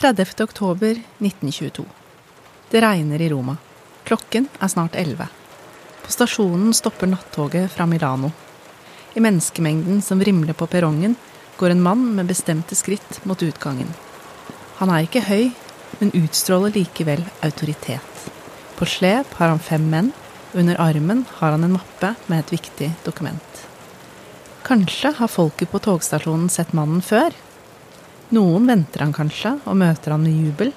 30. oktober 1922. Det regner i Roma. Klokken er snart elleve. På stasjonen stopper nattoget fra Milano. I menneskemengden som vrimler på perrongen, går en mann med bestemte skritt mot utgangen. Han er ikke høy, men utstråler likevel autoritet. På slep har han fem menn, under armen har han en mappe med et viktig dokument. Kanskje har folket på togstasjonen sett mannen før? Noen venter han kanskje og møter han med jubel.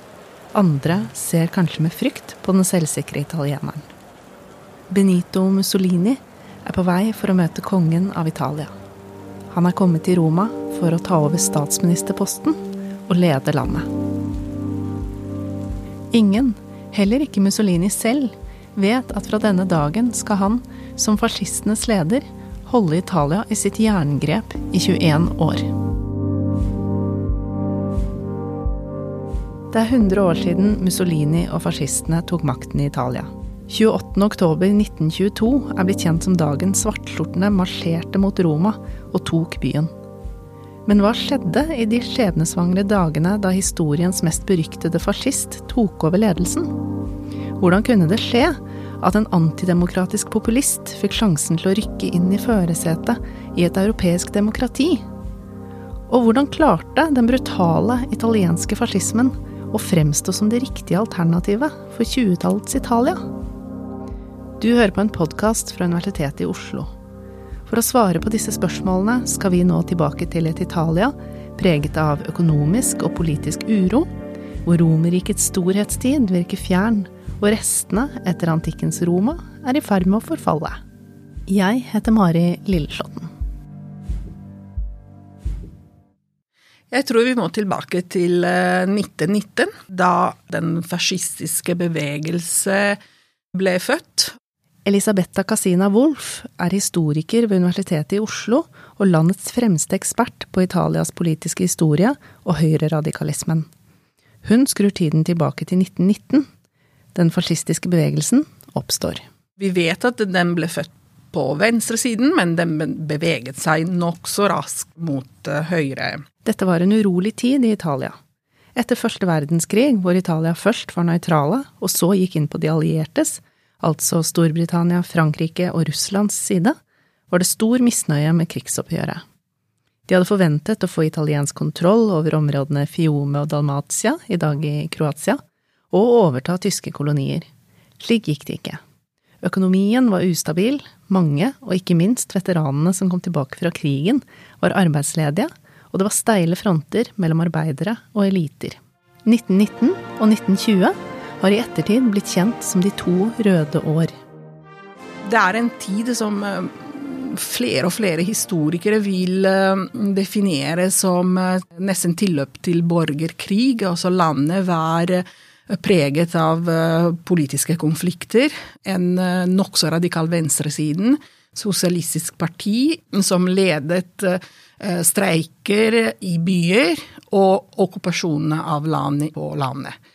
Andre ser kanskje med frykt på den selvsikre italieneren. Benito Mussolini er på vei for å møte kongen av Italia. Han er kommet til Roma for å ta over statsministerposten og lede landet. Ingen, heller ikke Mussolini selv, vet at fra denne dagen skal han, som fascistenes leder, holde Italia i sitt jerngrep i 21 år. Det er 100 år siden Mussolini og fascistene tok makten i Italia. 28.10.1922 er blitt kjent som dagen svartskjortene marsjerte mot Roma og tok byen. Men hva skjedde i de skjebnesvangre dagene da historiens mest beryktede fascist tok over ledelsen? Hvordan kunne det skje at en antidemokratisk populist fikk sjansen til å rykke inn i førersetet i et europeisk demokrati? Og hvordan klarte den brutale italienske fascismen å fremstå som det riktige alternativet for 20-tallets Italia? Du hører på en podkast fra Universitetet i Oslo. For å svare på disse spørsmålene skal vi nå tilbake til et Italia preget av økonomisk og politisk uro, hvor Romerrikets storhetstid virker fjern, og restene etter antikkens Roma er i ferd med å forfalle. Jeg heter Mari Lilleslåtten. Jeg tror vi må tilbake til 1919, eh, da den fascistiske bevegelse ble født. Elisabetta Casina Wolff er historiker ved Universitetet i Oslo og landets fremste ekspert på Italias politiske historie og høyreradikalismen. Hun skrur tiden tilbake til 1919. Den fascistiske bevegelsen oppstår. Vi vet at den ble født på venstresiden, men den beveget seg nokså raskt mot eh, høyre. Dette var en urolig tid i Italia. Etter første verdenskrig, hvor Italia først var nøytrale, og så gikk inn på de alliertes, altså Storbritannia, Frankrike og Russlands side, var det stor misnøye med krigsoppgjøret. De hadde forventet å få italiensk kontroll over områdene Fiume og Dalmatia, i dag i Kroatia, og overta tyske kolonier. Slik gikk det ikke. Økonomien var ustabil, mange, og ikke minst veteranene som kom tilbake fra krigen, var arbeidsledige, og det var steile fronter mellom arbeidere og eliter. 1919 og 1920 har i ettertid blitt kjent som de to røde år. Det er en tid som eh, flere og flere historikere vil eh, definere som eh, nesten tilløp til borgerkrig. Altså landet var preget av politiske konflikter. En nokså radikal venstresiden, sosialistisk parti, som ledet streiker i byer og okkupasjonene av land på landet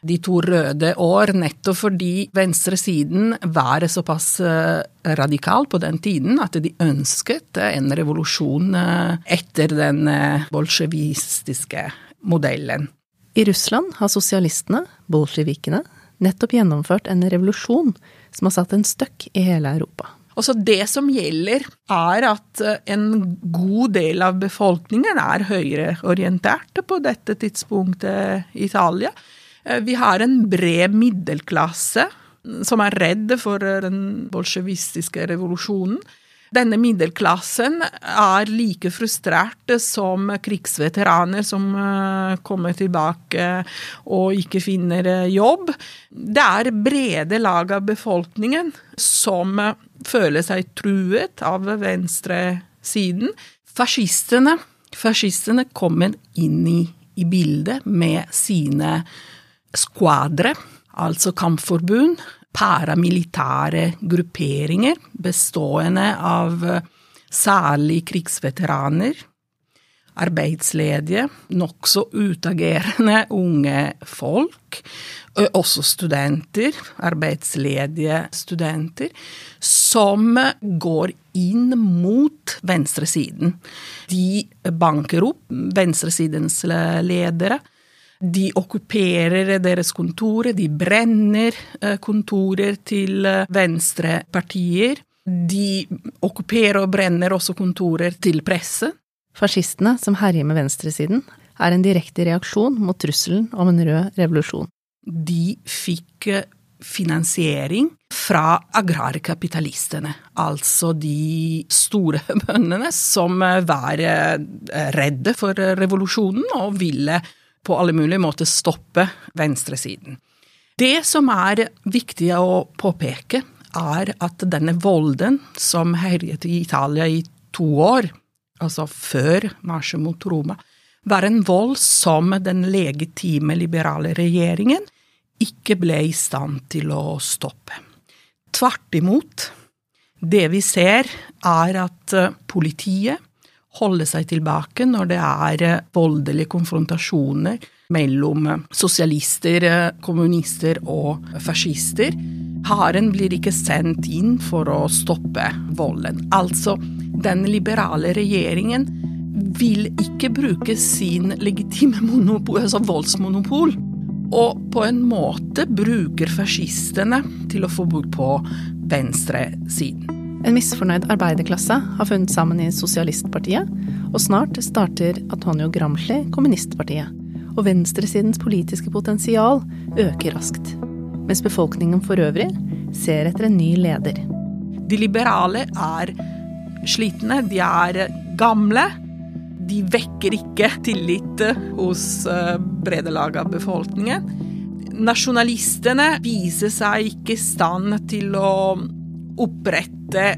de to røde år, nettopp fordi venstresiden var såpass eh, radikal på den tiden at de ønsket en revolusjon eh, etter den eh, bolsjevistiske modellen. I Russland har sosialistene, bolsjevikene, nettopp gjennomført en revolusjon som har satt en støkk i hele Europa. Også det som gjelder, er at en god del av befolkningen er høyreorienterte på dette tidspunktet i Italia. Eh, vi har en bred middelklasse som er redd for den bolsjevistiske revolusjonen. Denne middelklassen er like frustrert som krigsveteraner som eh, kommer tilbake og ikke finner eh, jobb. Det er brede lag av befolkningen som føler seg truet av venstresiden. Fascistene, fascistene kommer inn i, i bildet med sine skvadre, altså kampforbund, paramilitære grupperinger bestående av eh, særlig krigsveteraner, arbeidsledige, nokså utagerende unge folk, også studenter, arbeidsledige studenter, som går inn mot venstresiden. De banker opp venstresidens ledere De okkuperer deres kontorer, de brenner kontorer til venstrepartier. De okkuperer og brenner også kontorer til presse. Fascistene, som herjer med venstresiden, er en direkte reaksjon mot trusselen om en rød revolusjon. De fikk finansiering fra agrarkapitalistene, altså de store bøndene som var redde for revolusjonen og ville på alle mulige måter stoppe venstresiden. Det som er viktig å påpeke, er at denne volden som herjet i Italia i to år, altså før marsjen mot Roma, var en vold som den legitime liberale regjeringen ikke ble i stand til å stoppe. Tvert imot, det vi ser, er at politiet holder seg tilbake når det er voldelige konfrontasjoner mellom sosialister, kommunister og fascister. Haren blir ikke sendt inn for å stoppe volden. Altså, den liberale regjeringen vil ikke bruke sin legitime monopol, altså voldsmonopol, og på en måte bruker fascistene til å få bort på venstresiden. En misfornøyd arbeiderklasse har funnet sammen i Sosialistpartiet, og snart starter Antonio Gramsci Kommunistpartiet. Og venstresidens politiske potensial øker raskt mens befolkningen for øvrig ser etter en ny leder. De liberale er slitne, de er gamle. De vekker ikke tillit hos eh, brede lag av befolkningen. Nasjonalistene viser seg ikke i stand til å opprette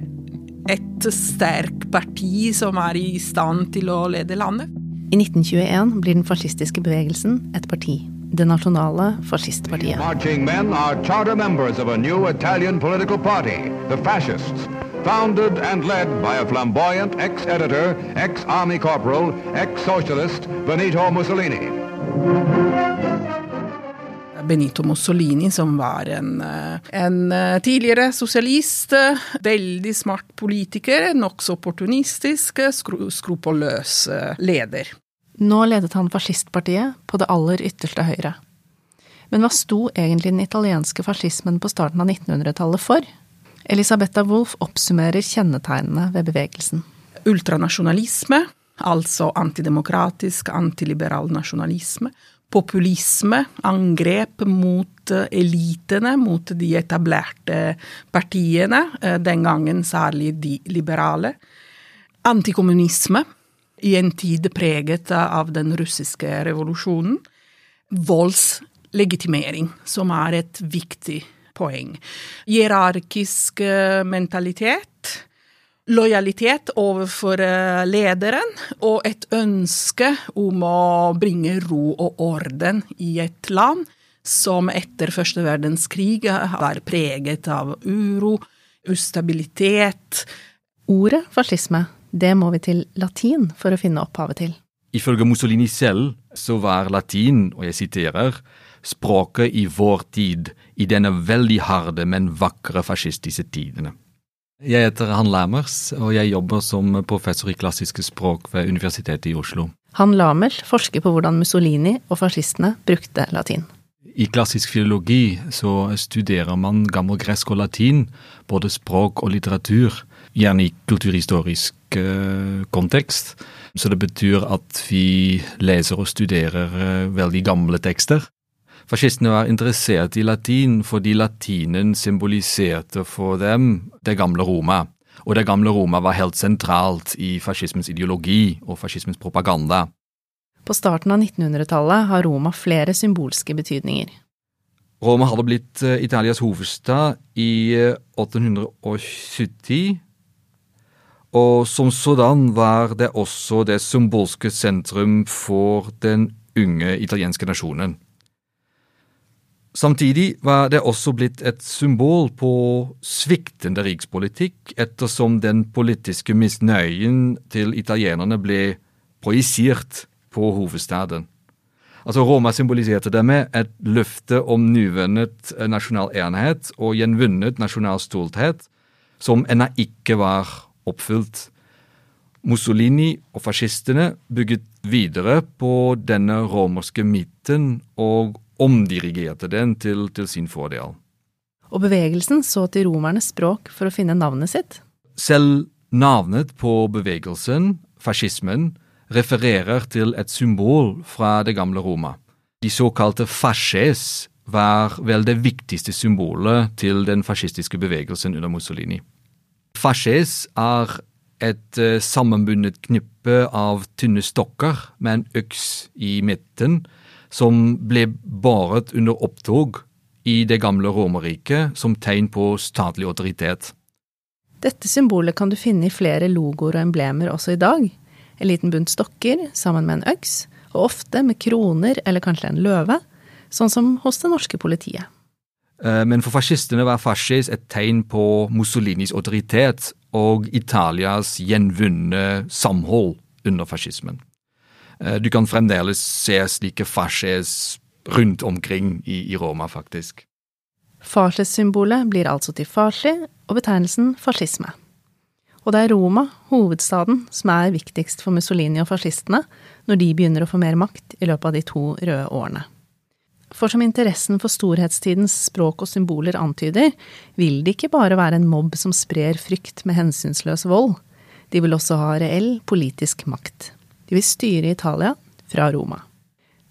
et sterkt parti som er i stand til å lede landet. I 1921 blir den fascistiske bevegelsen et parti det nasjonale fascistpartiet. Marching men are charter members of a new Italian political party, Fascists. Founded and led by a flamboyant ex-editor, ex-army corporal, ex-socialist Benito Mussolini. Benito Mussolini, som var en, eh, en eh, tidligere sosialist, veldig smart politiker, nokså opportunistisk, skru, skrupelløs leder. Nå ledet han fascistpartiet på det aller ytterste høyre. Men hva sto egentlig den italienske fascismen på starten av 1900-tallet for? Elisabetta Wolff oppsummerer kjennetegnene ved bevegelsen. Ultranasjonalisme, altså antidemokratisk, antiliberal nasjonalisme. Populisme, angrep mot eh, elitene, mot de etablerte partiene, eh, den gangen særlig de liberale. Antikommunisme, i en tid preget av den russiske revolusjonen. Voldslegitimering, som er et viktig poeng. Hierarkisk eh, mentalitet. Lojalitet overfor eh, lederen og et ønske om å bringe ro og orden i et land som etter første verdenskrig var preget av uro, ustabilitet. Ordet fascisme det må vi til latin for å finne opphavet til. Ifølge Mussolini selv så var latin, og jeg siterer, språket i vår tid, i denne veldig harde, men vakre fascistiske tidene. Jeg heter Han Lammers, og jeg jobber som professor i klassiske språk ved Universitetet i Oslo. Han Lamers forsker på hvordan Mussolini og fascistene brukte latin. I klassisk filologi så studerer man gammel gresk og latin, både språk og litteratur, gjerne i kulturhistorisk Eh, kontekst. Så det betyr at vi leser og studerer eh, veldig gamle tekster. Fascistene var interessert i latin fordi latinen symboliserte for dem det gamle Roma. Og det gamle Roma var helt sentralt i fascismens ideologi og fascismens propaganda. På starten av 1900-tallet har Roma flere symbolske betydninger. Roma hadde blitt eh, Italias hovedstad i 870 og som sådan var det også det symbolske sentrum for den unge italienske nasjonen. Samtidig var det også blitt et symbol på sviktende rikspolitikk, ettersom den politiske misnøyen til italienerne ble projisert på hovedstaden. Altså Roma symboliserte det med et løfte om nyvunnet nasjonal enhet og gjenvunnet nasjonal stolthet, som ennå ikke var oppfylt. Mussolini og fascistene bygget videre på denne romerske midten og omdirigerte den til, til sin fordel. Og bevegelsen så til romernes språk for å finne navnet sitt. Selv navnet på bevegelsen, fascismen, refererer til et symbol fra det gamle Roma. De såkalte fasces var vel det viktigste symbolet til den fascistiske bevegelsen under Mussolini. Fasces er et uh, sammenbundet knippe av tynne stokker med en øks i midten, som ble båret under opptog i det gamle Romerriket som tegn på statlig autoritet. Dette symbolet kan du finne i flere logoer og emblemer også i dag. En liten bunt stokker sammen med en øks, og ofte med kroner eller kanskje en løve, sånn som hos det norske politiet. Eh, men for fascistene var fascis et tegn på Mussolinis autoritet og Italias gjenvunne samhold under fascismen. Eh, du kan fremdeles se slike fasces rundt omkring i, i Roma, faktisk. Fasces-symbolet blir altså til fasci og betegnelsen fascisme. Og det er Roma, hovedstaden, som er viktigst for Mussolini og fascistene når de begynner å få mer makt i løpet av de to røde årene. For som interessen for storhetstidens språk og symboler antyder, vil det ikke bare være en mobb som sprer frykt med hensynsløs vold, de vil også ha reell politisk makt. De vil styre Italia fra Roma.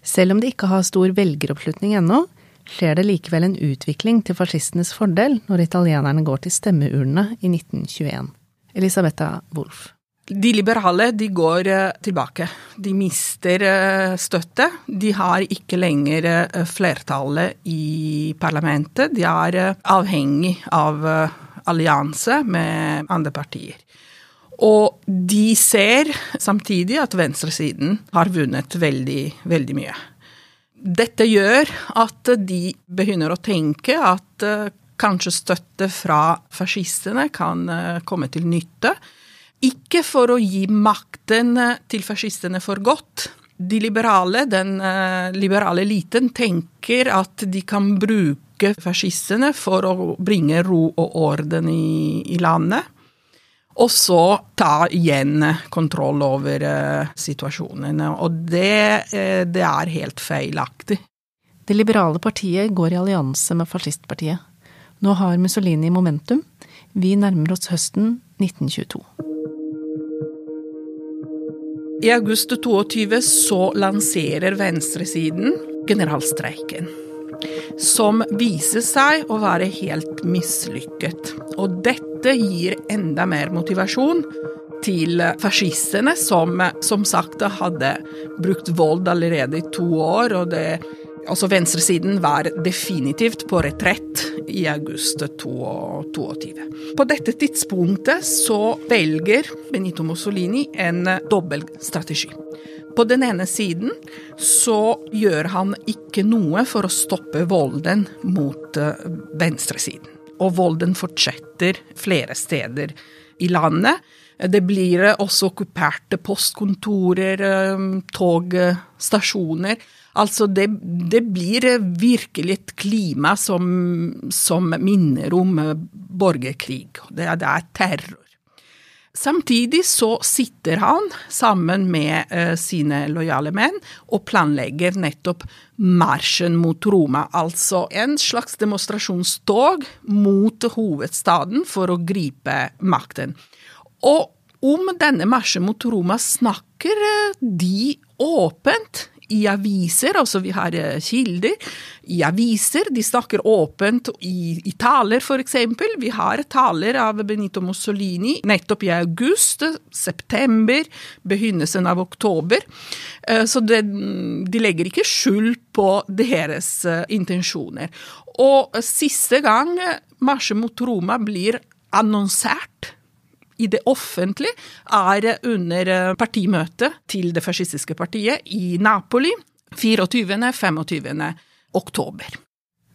Selv om de ikke har stor velgeroppslutning ennå, skjer det likevel en utvikling til fascistenes fordel når italienerne går til stemmeurnene i 1921. Elisabetta Wolff. De liberale de går eh, tilbake. De mister eh, støtte. De har ikke lenger eh, flertallet i parlamentet. De er avhengig av allianse med andre partier. Og de ser samtidig at venstresiden har vunnet veldig, veldig mye. Dette gjør at de begynner å tenke at kanskje støtte fra fascistene kan komme til nytte. Ikke for å gi makten eh, til fascistene for godt. De liberale, den liberale eliten, tenker at de kan bruke fascistene for å bringe ro og orden i, i landet. Og så ta igjen kontroll over uh, situasjonene. Og det, uh, det er helt feilaktig. Det liberale partiet går i allianse med fascistpartiet. Nå har Mussolini momentum. Vi nærmer oss høsten 1922. I august 22 så lanserer venstresiden generalstreiken. Som viser seg å være helt mislykket. Og dette gir enda mer motivasjon til fascistene, som som sagt hadde brukt vold allerede i to år. og det Altså Venstresiden var definitivt på retrett i august 2022. På dette tidspunktet så velger Benito Mussolini en dobbeltstrategi. På den ene siden så gjør han ikke noe for å stoppe volden mot eh, venstresiden. Og volden fortsetter flere steder i landet. Det blir også okkuperte postkontorer, eh, togstasjoner. Altså, det, det, blir virkelig et klima som, som minner om eh, borgerkrig. Det, det, er terror. Samtidig så sitter han sammen med uh, sine lojale menn og planlegger nettopp marsjen mot Roma. Altså en slags demonstrasjonstog mot hovedstaden for å gripe makten. Og om denne marsjen mot Roma snakker uh, de åpent i aviser, altså vi har eh, kilder i aviser. De snakker åpent i, i taler, f.eks. Vi har taler av Benito Mussolini nettopp i august, september, begynnelsen av oktober. Eh, så det, de legger ikke skjul på deres eh, intensjoner. Og siste gang marsjen mot Roma blir annonsert i det offentlige, er under eh, partimøtet til det fascistiske partiet i Napoli 24.-25. oktober.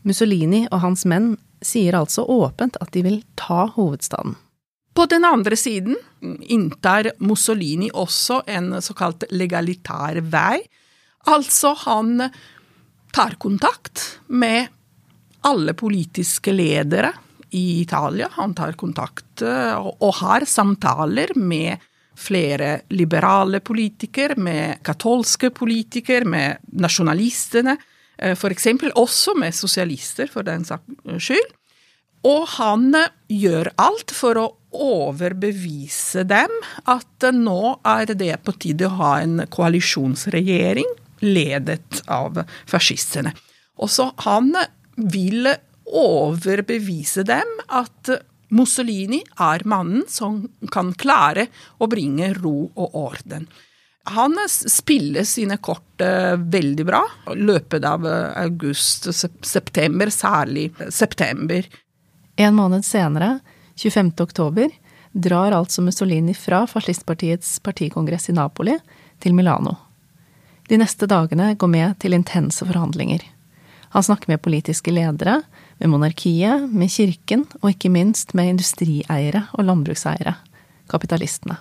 Mussolini og hans menn sier altså åpent at de vil ta hovedstaden. På den andre siden inntar Mussolini også en såkalt legalitær vei. Altså, han tar kontakt med alle politiske ledere i Italia. Han tar kontakt eh, og har samtaler med flere liberale politikere, med katolske politikere, med nasjonalistene, f.eks. også med sosialister, for den saks skyld. Og han gjør alt for å overbevise dem at nå er det på tide å ha en koalisjonsregjering ledet av fascistene. Og så han vil overbevise dem at Mussolini er mannen som kan klare å bringe ro og orden. Han spiller sine kort veldig bra løpet av august-september, særlig september. En måned senere, 25. oktober, drar altså Mussolini fra fascistpartiets partikongress i Napoli til Milano. De neste dagene går med til intense forhandlinger. Han snakker med politiske ledere, med monarkiet, med kirken og ikke minst med industrieiere og landbrukseiere, kapitalistene.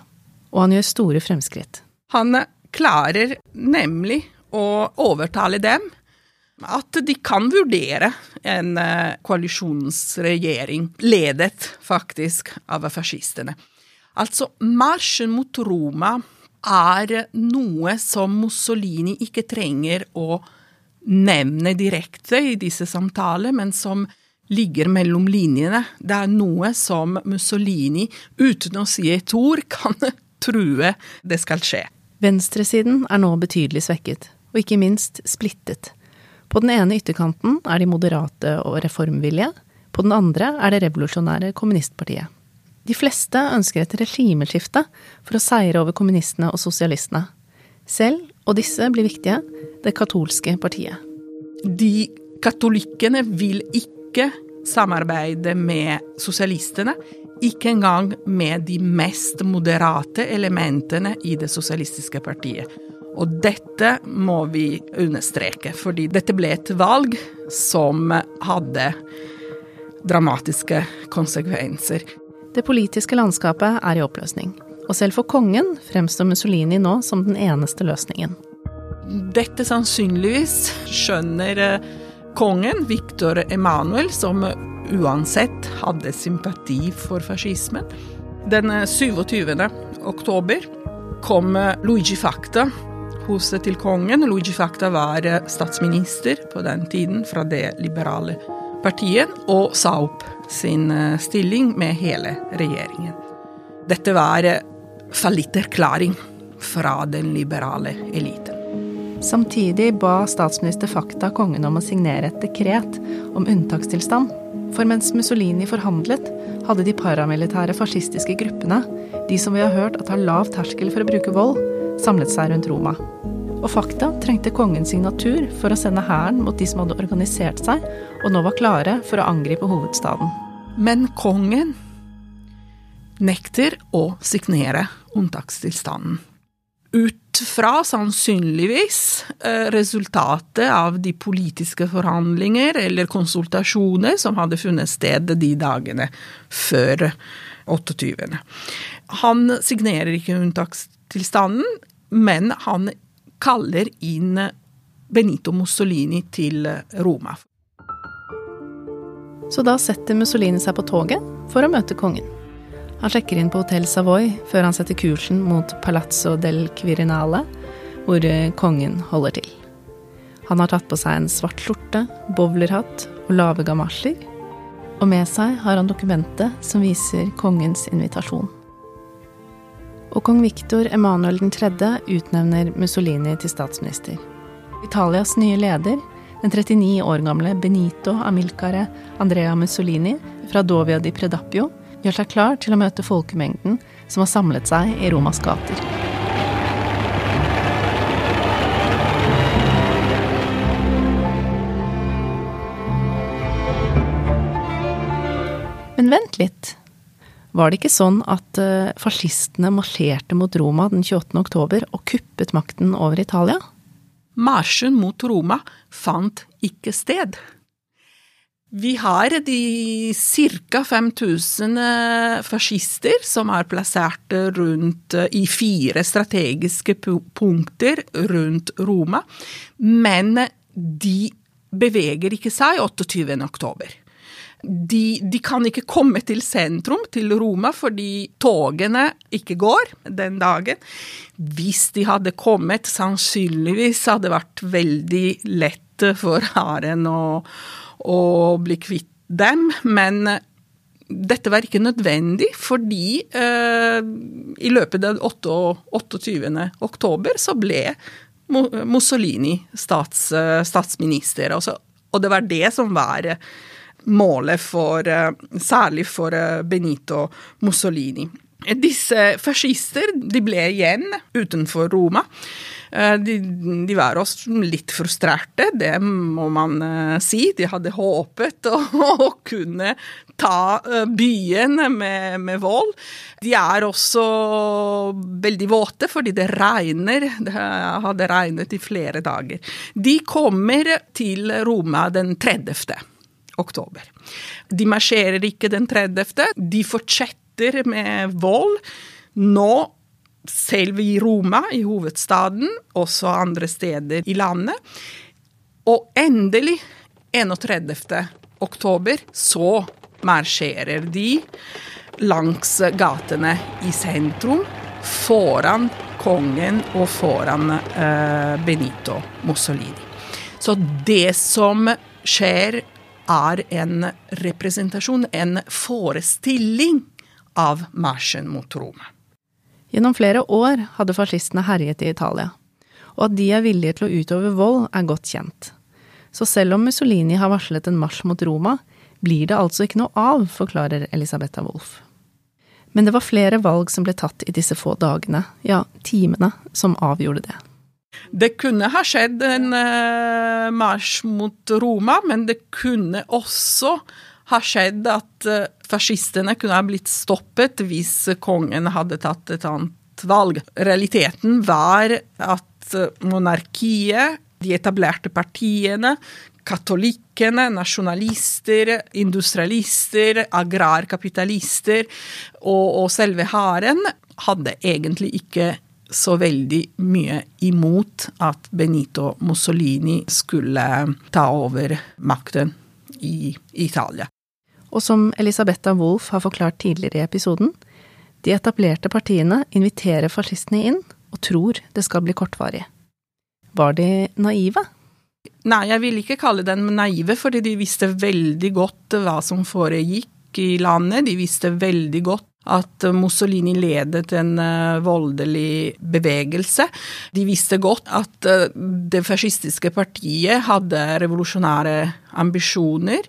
Og han gjør store fremskritt. Han klarer nemlig å overtale dem at de kan vurdere en koalisjonsregjering, ledet faktisk av fascistene. Altså, marsjen mot Roma er noe som Mussolini ikke trenger å nevne direkte i disse samtaler, men som ligger mellom linjene. Det er noe som Mussolini, uten å si et ord, kan true det skal skje. Venstresiden er nå betydelig svekket, og ikke minst splittet. På den ene ytterkanten er de moderate og reformvillige, på den andre er det revolusjonære kommunistpartiet. De fleste ønsker et regimeskifte for å seire over kommunistene og sosialistene. Selv, og disse blir viktige, det katolske partiet. De katolikkene vil ikke samarbeide med sosialistene, ikke engang med de mest moderate elementene i det sosialistiske partiet. Og dette må vi understreke, fordi dette ble et valg som hadde dramatiske konsekvenser. Det politiske landskapet er i oppløsning, og selv for kongen fremstår Mussolini nå som den eneste løsningen. Dette sannsynligvis skjønner kongen, Victor Emanuel, som uansett hadde sympati for fascismen. Den 27. oktober kom Luigi Facta hos til kongen. Luigi Facta var statsminister på den tiden fra det liberale partiet, og sa opp sin stilling med hele regjeringen. Dette var fallitterklæring fra den liberale eliten. Samtidig ba statsminister Fakta kongen om å signere et dekret om unntakstilstand. For mens Mussolini forhandlet, hadde de paramilitære fascistiske gruppene, de som vi har hørt at har lav terskel for å bruke vold, samlet seg rundt Roma. Og Fakta trengte kongens signatur for å sende hæren mot de som hadde organisert seg og nå var klare for å angripe hovedstaden. Men kongen nekter å signere unntakstilstanden. Ut fra sannsynligvis resultatet av de politiske forhandlinger eller konsultasjoner som hadde funnet sted de dagene før 28. Han signerer ikke unntakstilstanden, men han kaller inn Benito Mussolini til Roma. Så da setter Mussolini seg på toget for å møte kongen. Han sjekker inn på Hotell Savoy før han setter kursen mot Palazzo del Quirinale, hvor kongen holder til. Han har tatt på seg en svart skjorte, bowlerhatt og lave gamasjer, og med seg har han dokumentet som viser kongens invitasjon. Og kong Victor Emanuel 3. utnevner Mussolini til statsminister. Italias nye leder, den 39 år gamle Benito Amilcare Andrea Mussolini fra Dovia di Predapio, gjør seg klar til å møte folkemengden som har samlet seg i Romas gater. Men vent litt. Var det ikke sånn at fascistene marsjerte mot Roma den 28. oktober og kuppet makten over Italia? Marsjen mot Roma fant ikke sted. Vi har de ca. 5000 fascister som er plassert rundt i fire strategiske punkter rundt Roma, men de beveger ikke seg 28. oktober. De, de, kan ikke komme til sentrum, til Roma, fordi togene ikke går den dagen. Hvis de hadde kommet, sannsynligvis hadde det vært veldig lett for hæren å, å bli kvitt dem. Men dette var ikke nødvendig, fordi eh, i løpet av 28. oktober så ble Mussolini stats, eh, statsminister. Også, og det var det som var målet for eh, Særlig for eh, Benito Mussolini. Disse fascister de ble igjen utenfor Roma. De, de, var også litt frustrerte, det må man si. De hadde håpet å, å kunne ta byen med, med, vold. De er også veldig våte fordi det regner. Det hadde regnet i flere dager. De kommer til Roma den 30 oktober. De marsjerer ikke den 30., de fortsetter med vold. Nå, selv i Roma, i hovedstaden, også andre steder i landet. Og endelig, 31. oktober, så marsjerer de langs gatene i sentrum foran kongen og foran eh, Benito Mussolini. Så det som skjer er en representasjon, en forestilling av marsjen mot Roma. Gjennom flere år hadde fascistene herjet i Italia, og at de er villige til å utøve vold, er godt kjent. Så selv om Mussolini har varslet en marsj mot Roma, blir det altså ikke noe av, forklarer Elisabetha Wolff. Men det var flere valg som ble tatt i disse få dagene, ja, timene, som avgjorde det. Det kunne ha skjedd en uh, marsj mot Roma, men det kunne også ha skjedd at uh, fascistene kunne ha blitt stoppet hvis kongen hadde tatt et annet valg. Realiteten var at monarkiet, de etablerte partiene, katolikkene, nasjonalister, industrialister, agrarkapitalister og, og selve hæren hadde egentlig ikke så veldig mye imot at Benito Mussolini skulle ta over makten i Italia. Og som Elisabetta Wolff har forklart tidligere i episoden, de etablerte partiene inviterer fascistene inn og tror det skal bli kortvarig. Var de naive? Nei, jeg vil ikke kalle dem naive, fordi de visste veldig godt hva som foregikk i landet. De visste veldig godt at Mussolini ledet en uh, voldelig bevegelse. De visste godt at uh, det fascistiske partiet hadde revolusjonære ambisjoner.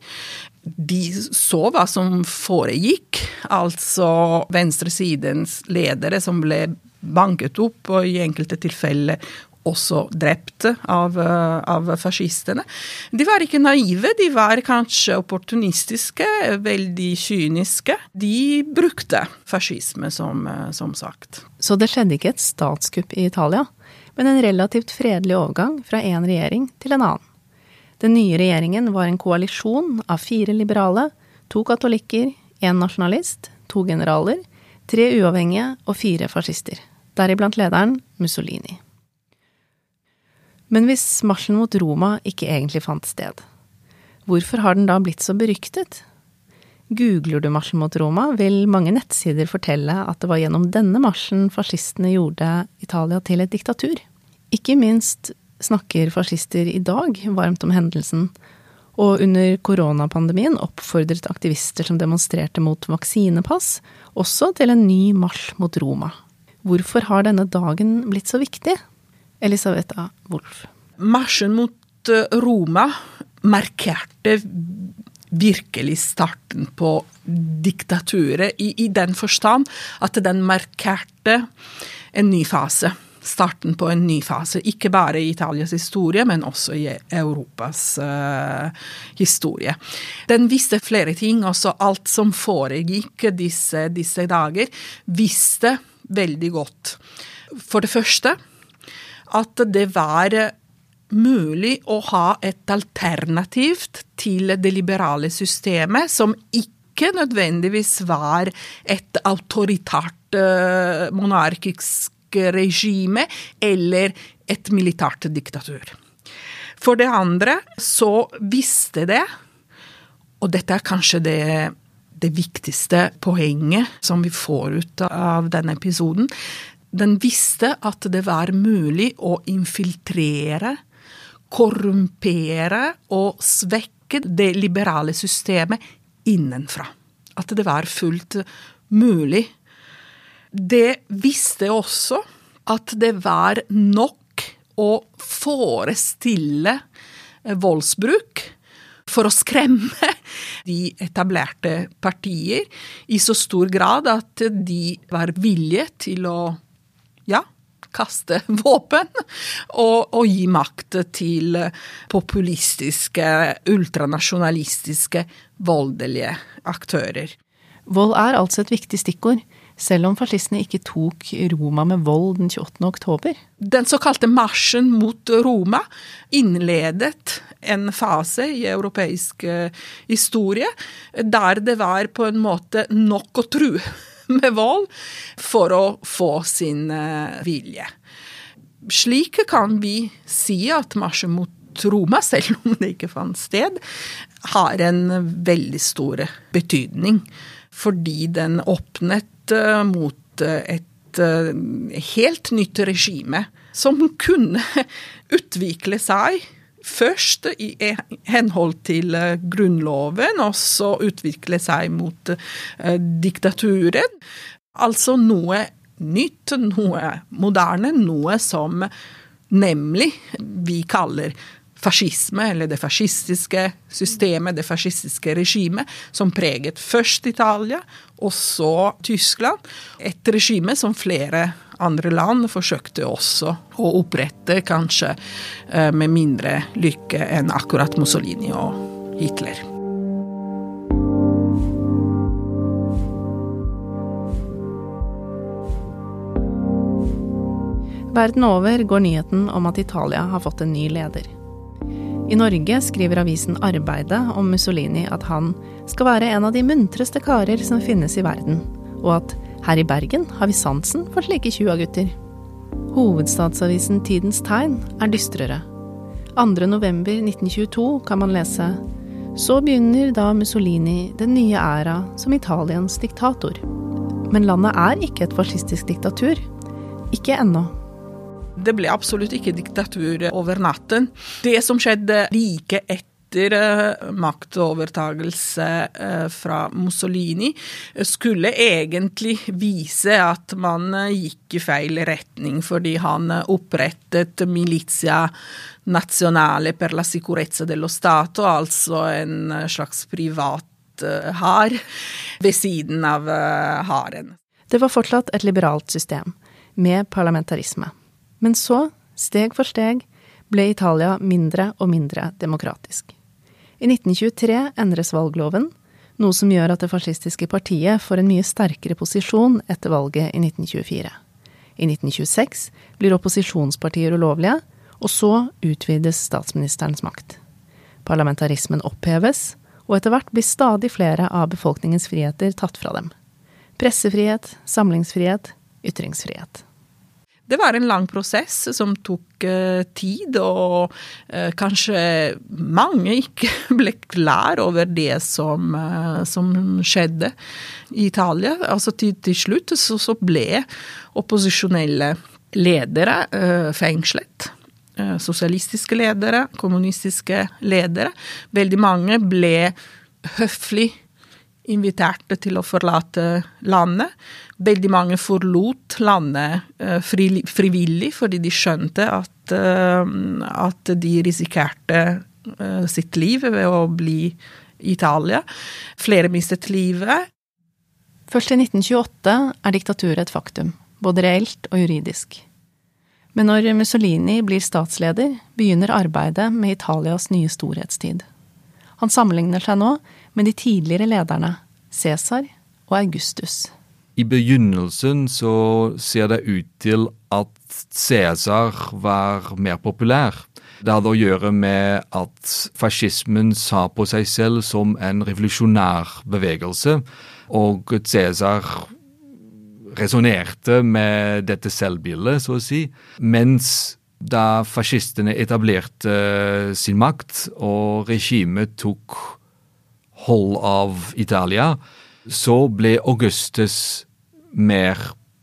De så hva som foregikk, altså venstresidens ledere som ble banket opp og i enkelte tilfeller også drept av, eh, av, fascistene. De var ikke naive, de var kanskje opportunistiske, veldig kyniske. De brukte fascisme, som, eh, som sagt. Så det skjedde ikke et statskupp i Italia, men en relativt fredelig overgang fra en regjering til en annen. Den nye regjeringen var en koalisjon av fire liberale, to katolikker, én nasjonalist, to generaler, tre uavhengige og fire fascister, deriblant lederen Mussolini. Men hvis marsjen mot Roma ikke egentlig fant sted, hvorfor har den da blitt så beryktet? Googler du marsjen mot Roma, vil mange nettsider fortelle at det var gjennom denne marsjen fascistene gjorde Italia til et diktatur. Ikke minst snakker fascister i dag varmt om hendelsen, og under koronapandemien oppfordret aktivister som demonstrerte mot vaksinepass, også til en ny marsj mot Roma. Hvorfor har denne dagen blitt så viktig? Elisabetha Wolff. Marsjen mot eh, Roma markerte virkelig starten på diktaturet, i, i den forstand at den markerte en ny fase starten på en ny fase. Ikke bare i Italias historie, men også i Europas uh, historie. Den visste flere ting. Også alt som foregikk disse, disse dager, visste veldig godt. For det første at det var mulig å ha et alternativ til det liberale systemet, som ikke nødvendigvis var et autoritært eh, regime eller et militært diktatur. For det andre så visste det Og dette er kanskje det, det viktigste poenget som vi får ut av denne episoden. Den visste at det var mulig å infiltrere, korrumpere og svekke det liberale systemet innenfra. At det var fullt mulig. Det visste også at det var nok å forestille voldsbruk for å skremme de etablerte partier i så stor grad at de var villige til å ja, kaste våpen og, og, gi makt til populistiske, ultranasjonalistiske, voldelige aktører. Vold er altså et viktig stikkord, selv om fascistene ikke tok Roma med vold den 28. oktober. Den såkalte marsjen mot Roma innledet en fase i europeisk eh, historie der det var på en måte nok å true med vold for å få sin eh, vilje. Slik kan vi si at marsjen mot Roma, selv om det ikke fant sted, har en veldig stor betydning. Fordi den åpnet eh, mot eh, et helt nytt regime som kunne utvikle seg først i henhold til eh, Grunnloven, og så utvikle seg mot diktaturet. Altså noe nytt, noe moderne, noe som nemlig vi kaller fascisme, eller det fascistiske systemet, det fascistiske regimet, som preget først Italia, og så Tyskland. Et regime som flere andre land forsøkte også å opprette, kanskje eh, med mindre lykke enn akkurat Mussolini og Hitler. Verden over går nyheten om at Italia har fått en ny leder. I Norge skriver avisen Arbeidet om Mussolini at han skal være en av de muntreste karer som finnes i verden, og at her i Bergen har vi sansen for slike tjuagutter. Hovedstadsavisen Tidens Tegn er dystrere. 2.11.1922 kan man lese Så begynner da Mussolini den nye æra som Italiens diktator. Men landet er ikke et fascistisk diktatur. Ikke ennå. Det ble absolutt ikke diktatur over natten. Det som skjedde like etter etter maktovertagelse eh, fra Mussolini, skulle egentlig vise at man gikk i feil retning, fordi han opprettet Milizia Nazionale per la sicurezza dello Stato, altså en slags privat eh, hær ved siden av hæren. Det var fortsatt et liberalt system, med parlamentarisme. Men så, steg for steg, ble Italia mindre og mindre demokratisk. I 1923 endres valgloven, noe som gjør at det fascistiske partiet får en mye sterkere posisjon etter valget i 1924. I 1926 blir opposisjonspartier ulovlige, og så utvides statsministerens makt. Parlamentarismen oppheves, og etter hvert blir stadig flere av befolkningens friheter tatt fra dem. Pressefrihet, samlingsfrihet, ytringsfrihet. Det var en lang prosess som tok uh, tid, og uh, kanskje mange ikke ble klar over det som, uh, som skjedde i Italia. Altså til, til slutt så, så, ble opposisjonelle ledere fengslet. Sosialistiske ledere, kommunistiske ledere. Veldig mange ble høflig inviterte til å forlate landet. Veldig mange forlot landet eh, frivillig fordi de skjønte at, eh, at de risikerte eh, sitt liv ved å bli i Italia. Flere mistet livet. Først i 1928 er diktaturet et faktum, både reelt og juridisk. Men når Mussolini blir statsleder, begynner arbeidet med Italias nye storhetstid. Han sammenligner seg nå med de tidligere lederne, Cæsar og Augustus. I begynnelsen så ser det ut til at Cæsar var mer populær. Det hadde å gjøre med at fascismen sa på seg selv som en revolusjonær bevegelse, og Cæsar resonnerte med dette selvbildet, så å si, mens da fascistene etablerte sin makt og regimet tok hold av Italia, så ble Augustus mer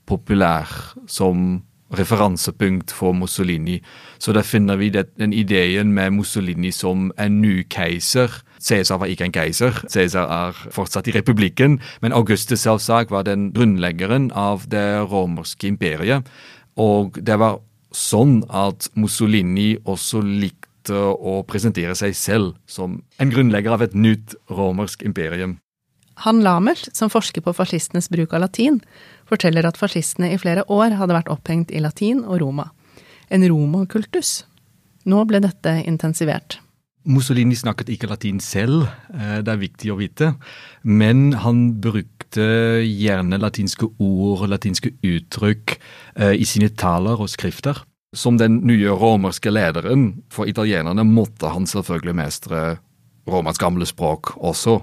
populær som referansepunkt for Mussolini. Så da finner vi den ideen med Mussolini som en ny keiser. Cæsar var ikke en keiser, Cæsar er fortsatt i republikken, men Augustus selvsagt var den grunnleggeren av det romerske imperiet. Og det var sånn at Mussolini også likte å presentere seg selv som en grunnlegger av et nytt romersk imperium. Han Lamert, som forsker på fascistenes bruk av latin, forteller at fascistene i flere år hadde vært opphengt i latin og Roma. En romakultus. Nå ble dette intensivert. Mussolini snakket ikke latin selv, eh, det er viktig å vite, men han brukte gjerne latinske ord latinske uttrykk eh, i sine taler og skrifter. Som den nye romerske lederen for italienerne måtte han selvfølgelig mestre romersk gamle språk også.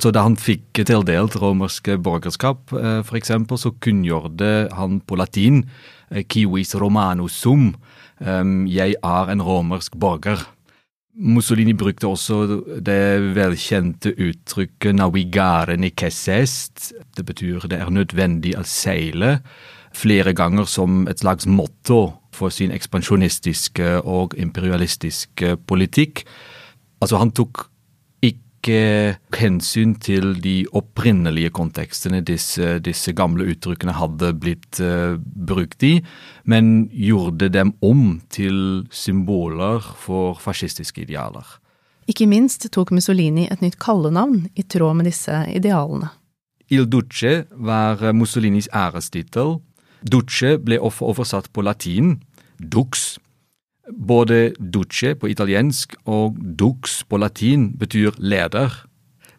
Så da han fikk tildelt romerske borgerskap, eh, f.eks., så kunngjorde han på latin Kiwis romanus sum. Jeg er en romersk borger. Mussolini brukte også det velkjente uttrykket 'navigare necessest'. Det betyr det er nødvendig å seile, flere ganger som et slags motto for sin ekspansjonistiske og imperialistiske politikk. Altså, han tok ikke hensyn til de opprinnelige kontekstene disse, disse gamle uttrykkene hadde blitt uh, brukt i, men gjorde dem om til symboler for fascistiske idealer. Ikke minst tok Mussolini et nytt kallenavn i tråd med disse idealene. Il Duce var Mussolinis ærestittel. Duce ble oversatt på latin, dux, både duce på italiensk og dux på latin betyr leder.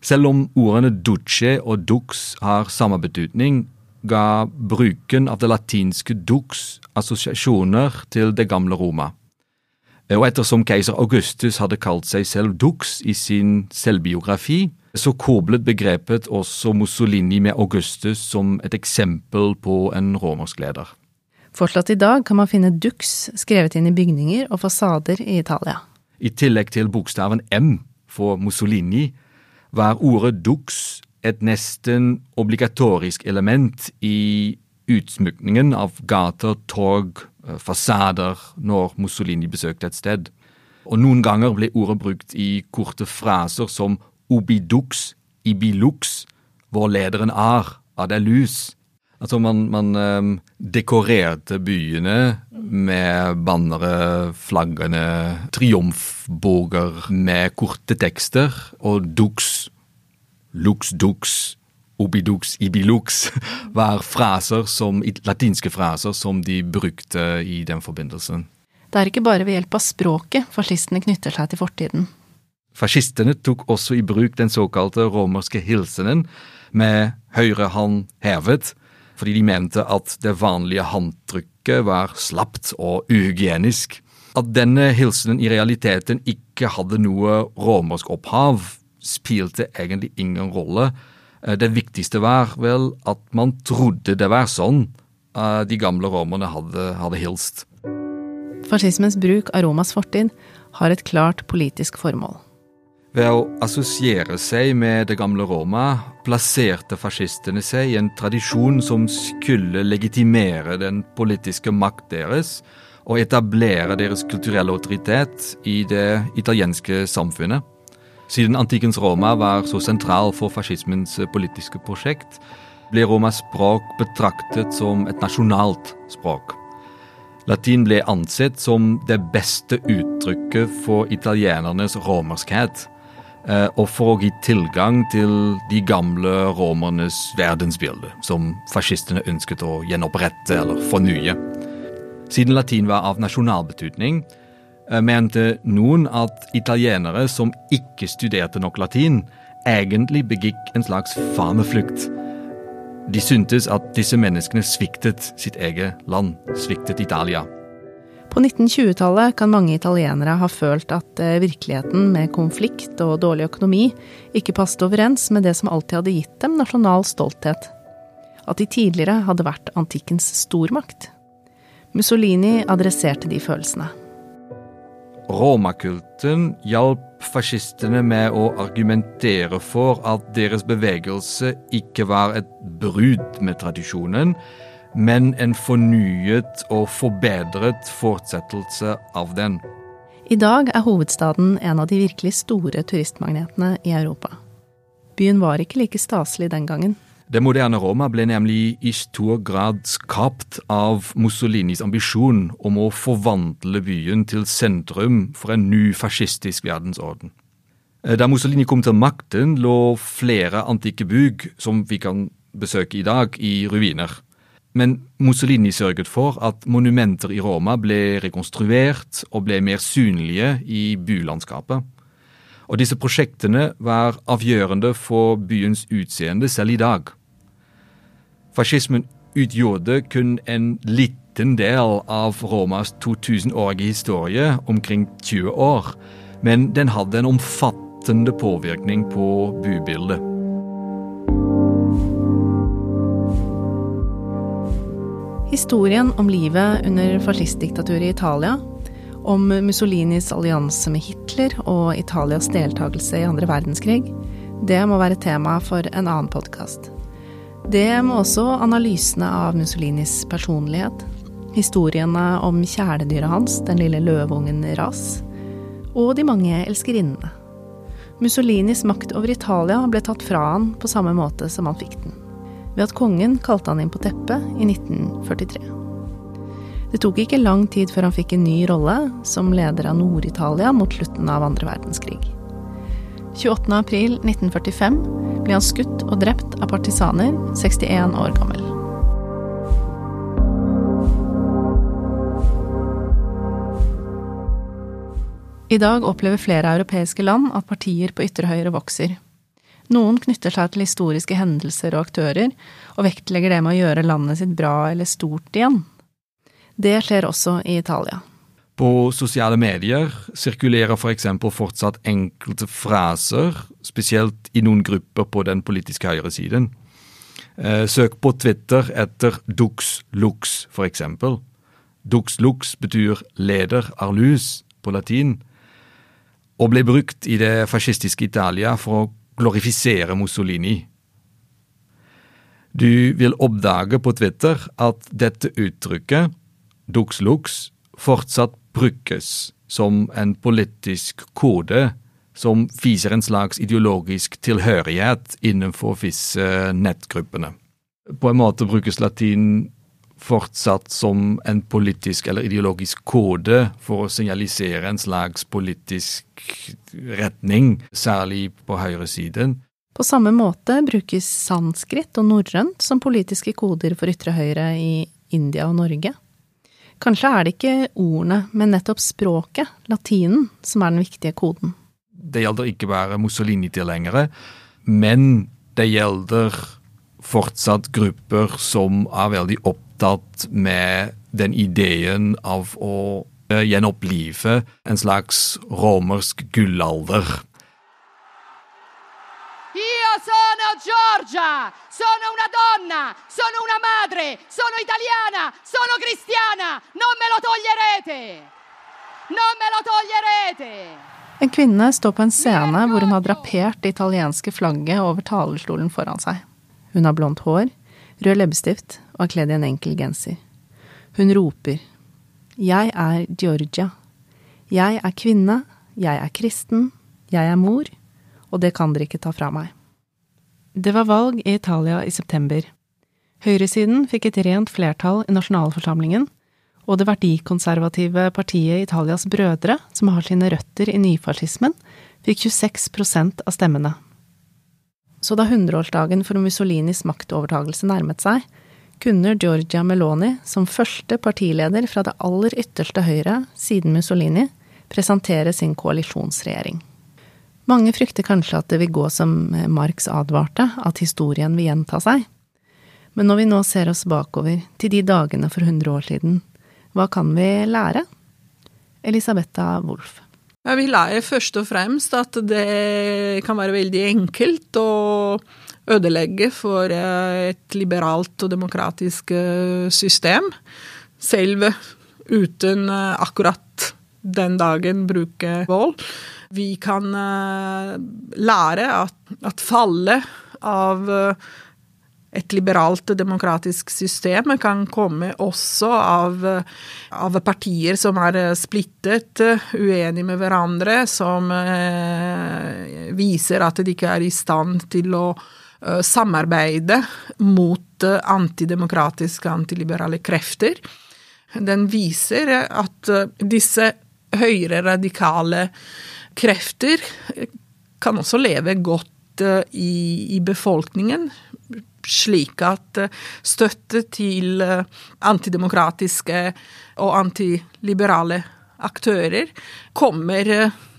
Selv om ordene duce og dux har samme betydning, ga bruken av det latinske dux assosiasjoner til det gamle Roma. Og ettersom keiser Augustus hadde kalt seg selv dux i sin selvbiografi, så koblet begrepet også Mussolini med Augustus som et eksempel på en romersk leder. Fortsatt i dag kan man finne dux skrevet inn i bygninger og fasader i Italia. I tillegg til bokstaven M for Mussolini var ordet dux et nesten obligatorisk element i utsmykningen av gater, tog, eh, fasader når Mussolini besøkte et sted. Og noen ganger ble ordet brukt i korte fraser som obidux, ibilux, hvor lederen er, av det lus. Altså man, man um, dekorerte byene med bannere, flaggene, triumfborger med korte tekster og dux, lux dux, obidux, ibilux var fraser som, latinske fraser som de brukte i den forbindelsen. Det er ikke bare ved hjelp av språket fascistene knytter seg til fortiden. Fascistene tok også i bruk den såkalte romerske hilsenen med høyre hånd hevet fordi de mente at det vanlige håndtrykket var slapt og uhygienisk. At denne hilsenen i realiteten ikke hadde noe romersk opphav, spilte egentlig ingen rolle. Eh, det viktigste var vel at man trodde det var sånn eh, de gamle romerne hadde, hadde hilst. Fascismens bruk av Romas fortid har et klart politisk formål. Ved å assosiere seg med det gamle Roma plasserte fascistene seg i en tradisjon som skulle legitimere den politiske makt deres og etablere deres kulturelle autoritet i det italienske samfunnet. Siden antikkens Roma var så sentral for fascismens politiske prosjekt, ble Romas språk betraktet som et nasjonalt språk. Latin ble ansett som det beste uttrykket for italienernes romerskhet. Eh, og for å gi tilgang til de gamle romernes verdensbilde, som fascistene ønsket å gjenopprette eller fornye. Siden latin var av nasjonal betydning, eh, mente noen at italienere som ikke studerte nok latin, egentlig begikk en slags faneflukt. De syntes at disse menneskene sviktet sitt eget land, sviktet Italia. På 1920-tallet kan mange italienere ha følt at eh, virkeligheten med konflikt og dårlig økonomi ikke passet overens med det som alltid hadde gitt dem nasjonal stolthet. At de tidligere hadde vært antikkens stormakt. Mussolini adresserte de følelsene. romakulten hjalp fascistene med å argumentere for at deres bevegelse ikke var et brudd med tradisjonen, men en fornyet og forbedret fortsettelse av den. I dag er hovedstaden en av de virkelig store turistmagnetene i Europa. Byen var ikke like staselig den gangen. Det moderne Roma ble nemlig i stor grad skapt av Mussolinis ambisjon om å forvandle byen til sentrum for en ny fascistisk verdensorden. Da Mussolini kom til makten, lå flere antikke bygg som vi kan besøke i dag, i ruiner. Men Mussolini sørget for at monumenter i Roma ble rekonstruert og ble mer synlige i bylandskapet. Og disse prosjektene var avgjørende for byens utseende selv i dag. Fascismen utgjorde kun en liten del av Romas 2000-årige historie, omkring 20 år, men den hadde en omfattende påvirkning på bybildet. Historien om livet under fascistdiktaturet i Italia, om Mussolinis allianse med Hitler og Italias deltakelse i andre verdenskrig, det må være tema for en annen podkast. Det må også analysene av Mussolinis personlighet, historiene om kjæledyret hans, den lille løveungen Ras, og de mange elskerinnene. Mussolinis makt over Italia ble tatt fra han på samme måte som han fikk den ved at kongen kalte han inn på teppet i 1943. Det tok ikke lang tid før han fikk en ny rolle som leder av Nord-Italia mot slutten av andre verdenskrig. 28.4.1945 ble han skutt og drept av partisaner, 61 år gammel. I dag opplever flere europeiske land at partier på ytre høyre vokser, noen knytter seg til historiske hendelser og aktører, og vektlegger det med å gjøre landet sitt bra eller stort igjen. Det skjer også i Italia. På sosiale medier sirkulerer f.eks. For fortsatt enkelte fraser, spesielt i noen grupper på den politiske høyresiden. Eh, søk på Twitter etter dux lux, f.eks. Dux lux betyr leder arlus på latin, og ble brukt i det fascistiske Italia for å glorifisere Mussolini. Du vil oppdage på Twitter at dette uttrykket, dux lux, fortsatt brukes som en politisk kode som viser en slags ideologisk tilhørighet innenfor visse nettgruppene. På en måte brukes latin fortsatt som en politisk eller ideologisk kode for å signalisere en slags politisk retning, særlig på høyresiden. På samme måte brukes sanskrit og norrønt som politiske koder for ytre høyre i India og Norge. Kanskje er det ikke ordene, men nettopp språket, latinen, som er den viktige koden. Det gjelder ikke bare Mussolini-tilhengere, men det gjelder fortsatt grupper som er veldig opptatt med den ideen av å eh, gjenopplive en slags romersk gullalder. Io sono Giorgia, sono una donna, sono una madre, sono italiana, sono cristiana, non me lo toglierete! Non me lo toglierete! En kvinne står på en scene hvor hun har drapert det italienske flagget over talerstolen foran seg. Hun har blondt hår, rød leppestift og er kledd i en enkel genser. Hun roper Jeg er Georgia. Jeg er kvinne, jeg er kristen, jeg er mor, og det kan dere ikke ta fra meg. Det var valg i Italia i september. Høyresiden fikk et rent flertall i nasjonalforsamlingen, og det verdikonservative partiet Italias brødre, som har sine røtter i nyfascismen, fikk 26% av stemmene. Så da hundreårsdagen for Mussolinis maktovertagelse nærmet seg, kunne Giorgia Meloni, som første partileder fra det aller ytterste høyre siden Mussolini, presentere sin koalisjonsregjering. Mange frykter kanskje at det vil gå som Marx advarte, at historien vil gjenta seg. Men når vi nå ser oss bakover, til de dagene for hundre år siden, hva kan vi lære? Elisabetta Wolff. Jeg Vi lærer først og fremst at det kan være veldig enkelt å ødelegge for et liberalt og demokratisk system, selv uten akkurat den dagen bruke vold. Vi kan lære at, at fallet av et liberalt demokratisk system kan komme også av, av partier som er splittet, uenige med hverandre, som eh, viser at de ikke er i stand til å eh, samarbeide mot antidemokratiske, antiliberale krefter. Den viser at disse høyere radikale krefter kan også leve godt eh, i, i befolkningen, slik at eh, støtte til eh, antidemokratiske og antiliberale aktører kommer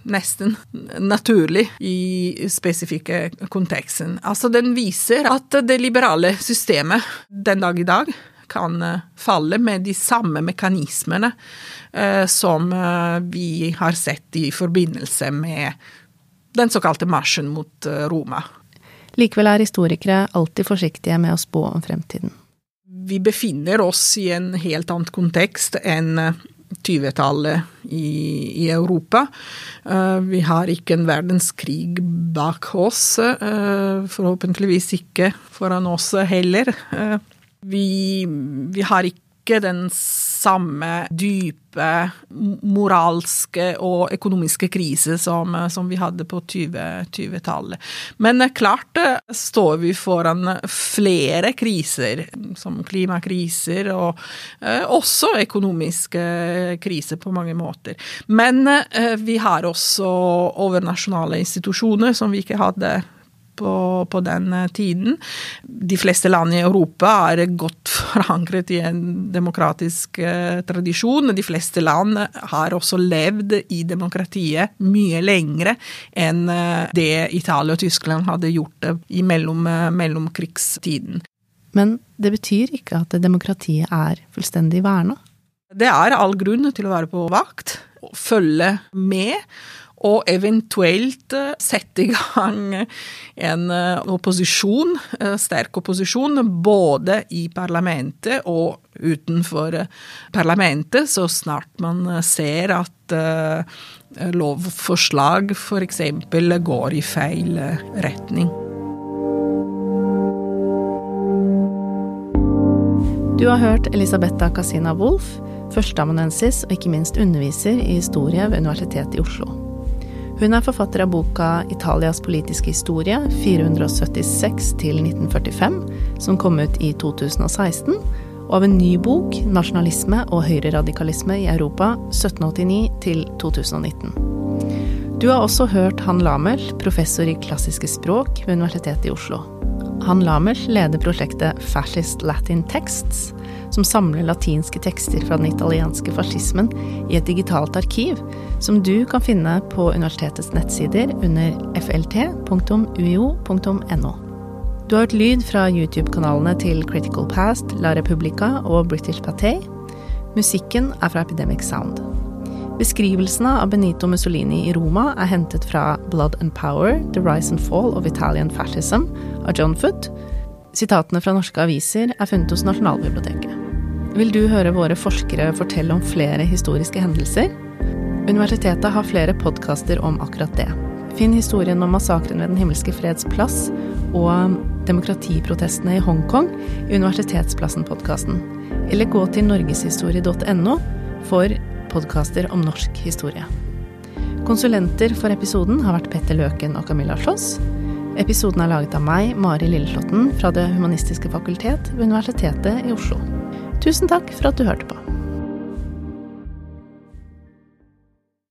nesten naturlig i spesifikke konteksten. Altså den viser at det liberale systemet den dag i dag kan falle med de samme mekanismene Eh, som eh, vi har sett i forbindelse med den såkalte marsjen mot eh, Roma. Likevel er historikere alltid forsiktige med å spå om fremtiden. Vi befinner oss i en helt annen kontekst enn 20-tallet i, i, Europa. vi har ikke en verdenskrig bak oss, forhåpentligvis ikke foran oss heller. vi, vi har ikke den samme dype moralske og økonomiske krise som, som vi hadde på 20-tallet. 20 Men klart eh, står vi foran flere kriser, som klimakriser og eh, også økonomiske kriser på mange måter. Men eh, vi har også overnasjonale institusjoner som vi ikke hadde på, på, den eh, tiden. De fleste land i Europa er godt forankret i en demokratisk eh, tradisjon. De fleste land har også levd i demokratiet mye lengre enn eh, det Italia og Tyskland hadde gjort i mellom, eh, mellomkrigstiden. Men det betyr ikke at demokratiet er fullstendig verna? Det er all grunn til å være på vakt, følge med og eventuelt eh, sette i gang en eh, opposisjon, eh, sterk opposisjon, både i parlamentet og utenfor parlamentet, så snart man ser at lovforslag f.eks. går i feil retning. Du har hørt Elisabetta Casina Wolff, førsteamanuensis og ikke minst underviser i historie ved Universitetet i Oslo. Hun er forfatter av boka 'Italias politiske historie 476 til 1945', som kom ut i 2016, og av en ny bok 'Nasjonalisme og høyreradikalisme i Europa 1789 til 2019'. Du har også hørt Han Lamel, professor i klassiske språk ved Universitetet i Oslo. Han Lamel leder prosjektet Fascist Latin Texts, som samler latinske tekster fra den italienske fascismen i et digitalt arkiv, som du kan finne på universitetets nettsider under flt.uio.no. Du har hørt lyd fra YouTube-kanalene til Critical Past, La Repubblica og British Paté. Musikken er fra Epidemic Sound. Beskrivelsene av Benito Mussolini i Roma er hentet fra Blood and Power, The Rise and Fall of Italian Fascism av John Foot. Sitatene fra norske aviser er funnet hos Nasjonalbiblioteket. Vil du høre våre forskere fortelle om flere historiske hendelser? Universitetet har flere podkaster om akkurat det. Finn historien om massakren ved Den himmelske freds plass og demokratiprotestene i Hongkong i Universitetsplassen-podkasten. Eller gå til norgeshistorie.no for podkaster om norsk historie. Konsulenter for episoden har vært Petter Løken og Camilla Sloss. Episoden er laget av meg, Mari Lilleslåtten, fra Det humanistiske fakultet ved Universitetet i Oslo. Tusen takk for at du hørte på.